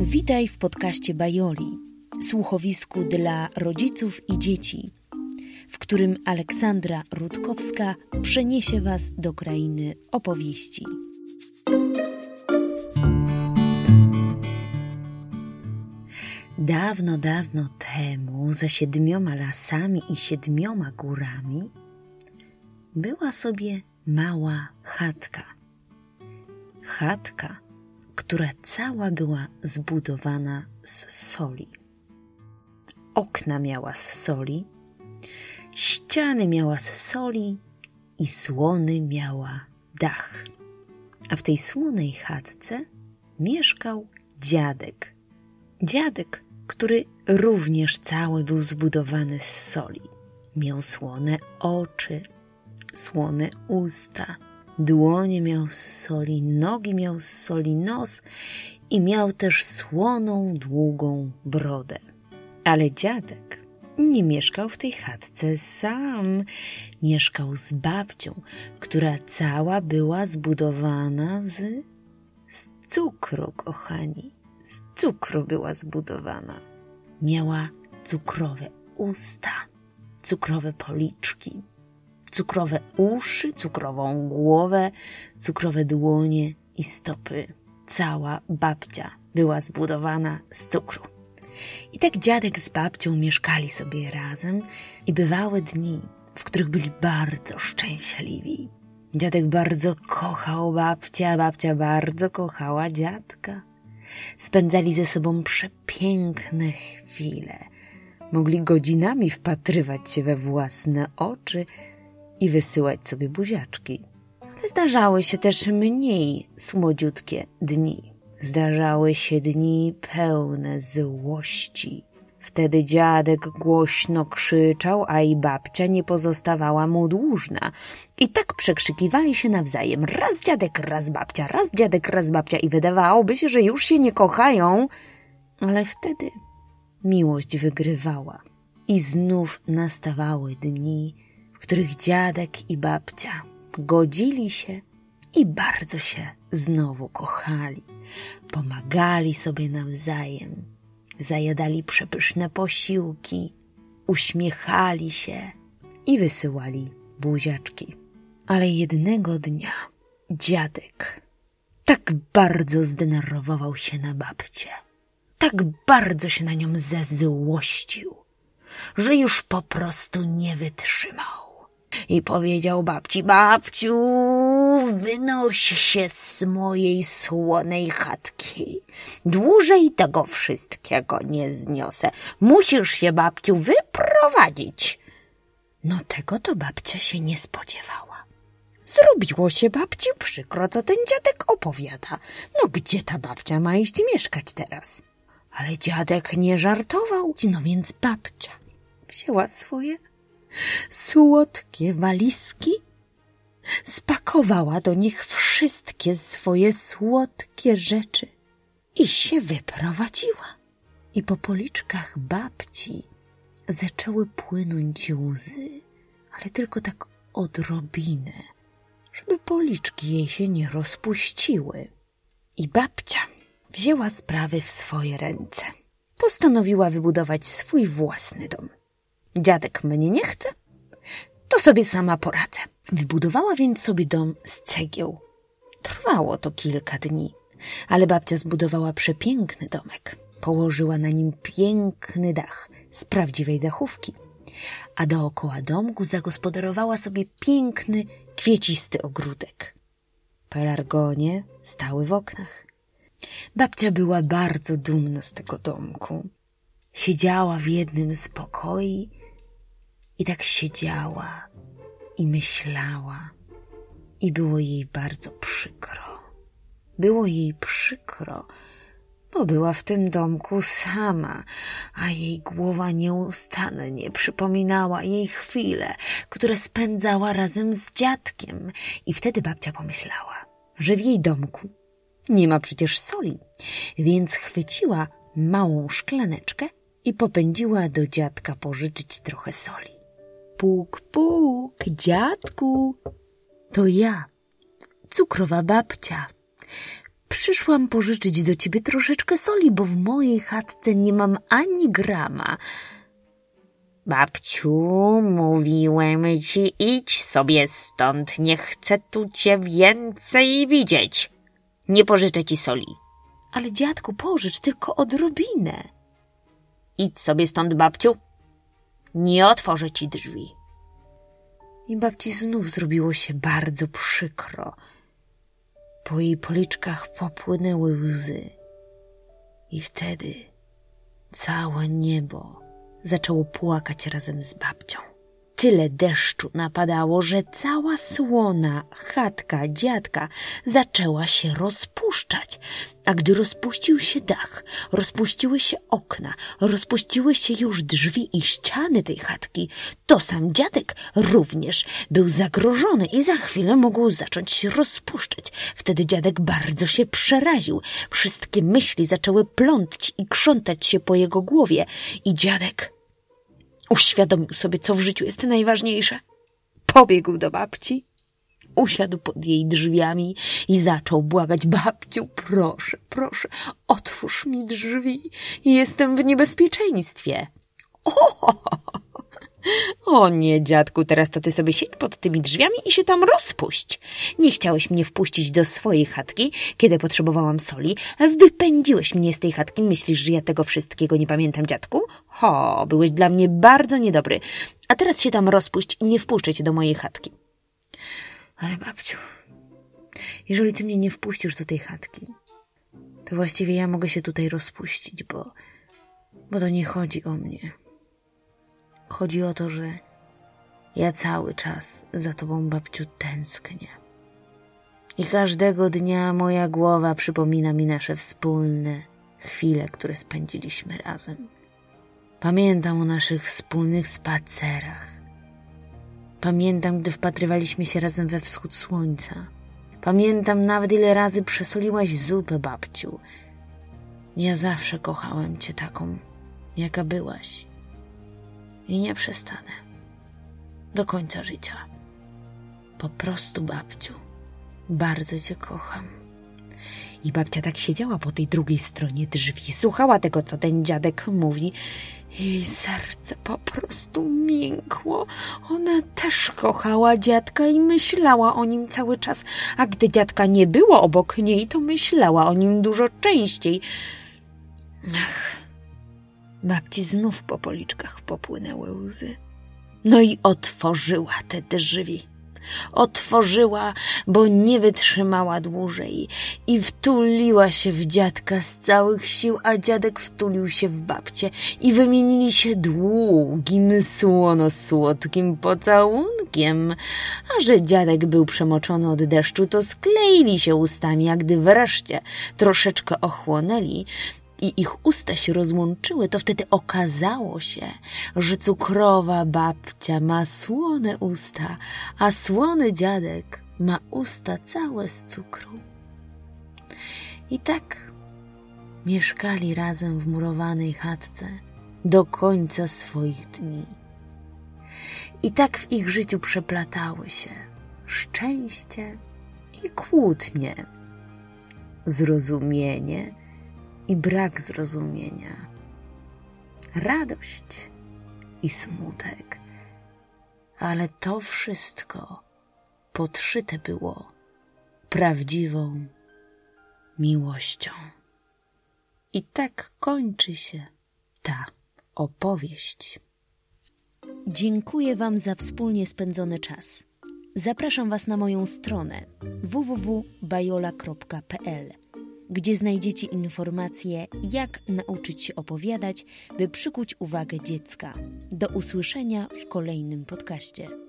Witaj w podcaście Bajoli, słuchowisku dla rodziców i dzieci, w którym Aleksandra Rutkowska przeniesie Was do krainy opowieści. Dawno, dawno temu, za siedmioma lasami i siedmioma górami, była sobie mała chatka. Chatka, która cała była zbudowana z soli. Okna miała z soli, ściany miała z soli i słony miała dach. A w tej słonej chatce mieszkał dziadek. Dziadek, który również cały był zbudowany z soli. Miał słone oczy, słone usta, dłonie miał z soli, nogi miał z soli, nos i miał też słoną, długą brodę. Ale dziadek nie mieszkał w tej chatce sam. Mieszkał z babcią, która cała była zbudowana z, z cukru, kochani. Z cukru była zbudowana. Miała cukrowe usta, cukrowe policzki, cukrowe uszy, cukrową głowę, cukrowe dłonie i stopy. Cała babcia była zbudowana z cukru. I tak dziadek z babcią mieszkali sobie razem i bywały dni, w których byli bardzo szczęśliwi. Dziadek bardzo kochał babcię, a babcia bardzo kochała dziadka. Spędzali ze sobą przepiękne chwile. Mogli godzinami wpatrywać się we własne oczy i wysyłać sobie buziaczki. Ale zdarzały się też mniej słodziutkie dni. Zdarzały się dni pełne złości. Wtedy dziadek głośno krzyczał, a i babcia nie pozostawała mu dłużna. I tak przekrzykiwali się nawzajem. Raz dziadek, raz babcia, raz dziadek, raz babcia i wydawałoby się, że już się nie kochają. Ale wtedy miłość wygrywała. I znów nastawały dni, których dziadek i babcia godzili się i bardzo się znowu kochali. Pomagali sobie nawzajem, zajadali przepyszne posiłki, uśmiechali się i wysyłali buziaczki. Ale jednego dnia dziadek tak bardzo zdenerwował się na babcię, tak bardzo się na nią zezłościł, że już po prostu nie wytrzymał i powiedział babci, babciu, wynoś się z mojej słonej chatki. Dłużej tego wszystkiego nie zniosę. Musisz się, babciu, wyprowadzić. No tego to babcia się nie spodziewała. Zrobiło się babci przykro, co ten dziadek opowiada. No gdzie ta babcia ma iść mieszkać teraz? Ale dziadek nie żartował, no więc babcia wzięła swoje słodkie walizki, spakowała do nich wszystkie swoje słodkie rzeczy i się wyprowadziła. I po policzkach babci zaczęły płynąć łzy, ale tylko tak odrobinę, żeby policzki jej się nie rozpuściły. I babcia wzięła sprawy w swoje ręce. Postanowiła wybudować swój własny dom. Dziadek mnie nie chce, to sobie sama poradzę. Wybudowała więc sobie dom z cegieł. Trwało to kilka dni, ale babcia zbudowała przepiękny domek. Położyła na nim piękny dach z prawdziwej dachówki, a dookoła domku zagospodarowała sobie piękny, kwiecisty ogródek. Pelargonie stały w oknach. Babcia była bardzo dumna z tego domku. Siedziała w jednym z pokoi i tak siedziała i myślała, i było jej bardzo przykro. Było jej przykro, bo była w tym domku sama, a jej głowa nieustannie przypominała jej chwile, które spędzała razem z dziadkiem. I wtedy babcia pomyślała, że w jej domku nie ma przecież soli, więc chwyciła małą szklaneczkę i popędziła do dziadka pożyczyć trochę soli. Puk, puk, dziadku. To ja, cukrowa babcia. przyszłam pożyczyć do ciebie troszeczkę soli, bo w mojej chatce nie mam ani grama. Babciu, mówiłem ci, idź sobie stąd, nie chcę tu cię więcej widzieć. Nie pożyczę ci soli. Ale dziadku, pożycz tylko odrobinę. Idź sobie stąd, babciu. Nie otworzę ci drzwi. I babci znów zrobiło się bardzo przykro. Po jej policzkach popłynęły łzy. I wtedy całe niebo zaczęło płakać razem z babcią. Tyle deszczu napadało, że cała słona chatka dziadka zaczęła się rozpuszczać. A gdy rozpuścił się dach, rozpuściły się okna, rozpuściły się już drzwi i ściany tej chatki, to sam dziadek również był zagrożony i za chwilę mógł zacząć się rozpuszczać. Wtedy dziadek bardzo się przeraził. Wszystkie myśli zaczęły plątać i krzątać się po jego głowie i dziadek Uświadomił sobie, co w życiu jest najważniejsze. Pobiegł do babci, usiadł pod jej drzwiami i zaczął błagać babciu, proszę, proszę, otwórz mi drzwi, jestem w niebezpieczeństwie. O, o nie, dziadku, teraz to ty sobie siedź pod tymi drzwiami i się tam rozpuść. Nie chciałeś mnie wpuścić do swojej chatki, kiedy potrzebowałam soli. Wypędziłeś mnie z tej chatki. Myślisz, że ja tego wszystkiego nie pamiętam, dziadku? Ho, byłeś dla mnie bardzo niedobry. A teraz się tam rozpuść i nie wpuszczę cię do mojej chatki. Ale babciu, jeżeli ty mnie nie wpuścisz do tej chatki, to właściwie ja mogę się tutaj rozpuścić, bo, bo to nie chodzi o mnie. Chodzi o to, że ja cały czas za tobą, babciu, tęsknię. I każdego dnia moja głowa przypomina mi nasze wspólne chwile, które spędziliśmy razem. Pamiętam o naszych wspólnych spacerach. Pamiętam, gdy wpatrywaliśmy się razem we wschód słońca. Pamiętam nawet, ile razy przesoliłaś zupę, babciu. Ja zawsze kochałem cię taką, jaka byłaś i nie przestanę. Do końca życia. Po prostu, babciu, bardzo cię kocham. I babcia tak siedziała po tej drugiej stronie drzwi, słuchała tego, co ten dziadek mówi. Jej serce po prostu miękło. Ona też kochała dziadka i myślała o nim cały czas, a gdy dziadka nie było obok niej, to myślała o nim dużo częściej. Ach, Babci znów po policzkach popłynęły łzy. No i otworzyła te drzwi. Otworzyła, bo nie wytrzymała dłużej i wtuliła się w dziadka z całych sił, a dziadek wtulił się w babcię i wymienili się długim, słono-słodkim pocałunkiem. A że dziadek był przemoczony od deszczu, to skleili się ustami, a gdy wreszcie troszeczkę ochłonęli, i ich usta się rozłączyły, to wtedy okazało się, że cukrowa babcia ma słone usta, a słony dziadek ma usta całe z cukru. I tak mieszkali razem w murowanej chatce do końca swoich dni. I tak w ich życiu przeplatały się szczęście i kłótnie, zrozumienie i brak zrozumienia, radość i smutek, ale to wszystko podszyte było prawdziwą miłością. I tak kończy się ta opowieść. Dziękuję Wam za wspólnie spędzony czas. Zapraszam Was na moją stronę www.bajola.pl gdzie znajdziecie informacje, jak nauczyć się opowiadać, by przykuć uwagę dziecka. Do usłyszenia w kolejnym podcaście.